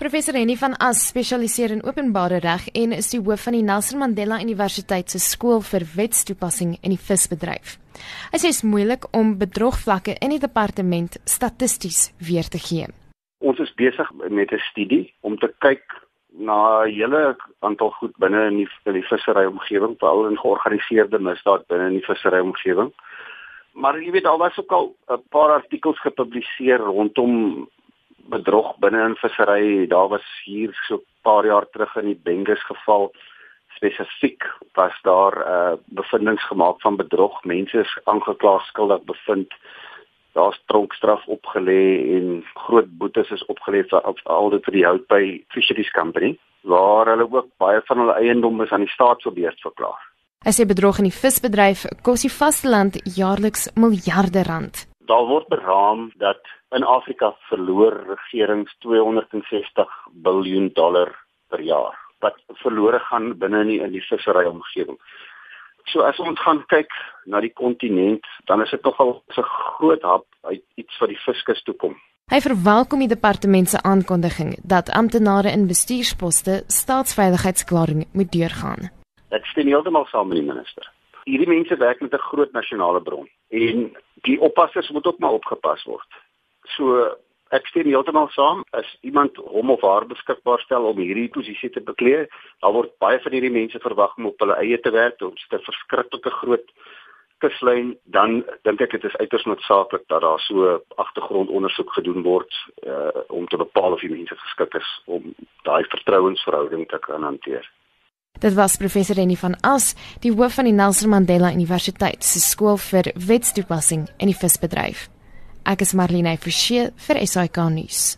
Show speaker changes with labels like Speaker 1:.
Speaker 1: Professor Henny van As spesialiseer in openbare reg en is die hoof van die Nelson Mandela Universiteit se skool vir wetstoepassing in die visbedryf. Hy sê dit is moeilik om bedrogvlakke in die departement statisties weer te gee.
Speaker 2: Ons is besig met 'n studie om te kyk na 'n hele aantal goed binne in die, die vissery omgewing, veral in georganiseerde misdaad binne in die vissery omgewing. Maar jy weet al was ook al 'n paar artikels gepubliseer rondom bedrog binne in vissery. Daar was hier so 'n paar jaar terug in die Bengus geval spesifiek was daar uh bevindinge gemaak van bedrog. Mense is aangekla skuldig bevind. Daar's tronkstraf opgelê en groot boetes is opgelê vir al dit vir die hout by Fisheries Company waar hulle ook baie van hulle eiendom is aan die staat so beurt verklaar.
Speaker 1: Hy sê bedrog in die visbedryf kos die vasteland jaarliks miljarde rand.
Speaker 2: Daar word beraam dat in Afrika verloor regerings 260 miljard dollar per jaar wat verlore gaan binne in die, in die vissery omgewing. So as ons gaan kyk na die kontinent, dan is dit nogal 'n groot hap uit iets wat die fiskus toe kom.
Speaker 1: Hy verwelkom die departement se aankondiging dat amptenare in bestuursposte staatsveiligheidsklaring moet deurgaan.
Speaker 2: Ek stem heeltemal saam met die minister. Hierdie mense werk met 'n groot nasionale bron en die oppassers moet ook maar opgepas word. So ek stem heeltemal saam as iemand hom of haar beskikbaar stel om hierdie posisie te beklee, dan word baie van hierdie mense verwag om op hulle eie te werk, om 'n verskriklike groot kuslyn, dan dink ek dit is uiters noodsaaklik dat daar so agtergrondondersoek gedoen word uh, om te bepaal of die mense geskik is om daai vertrouensverhouding te kan hanteer.
Speaker 1: Dit was professor Renny van As, die hoof van die Nelson Mandela Universiteit se skool vir wetstoepassing in die visbedryf. Ek is Marlene Forsie vir SAK nuus.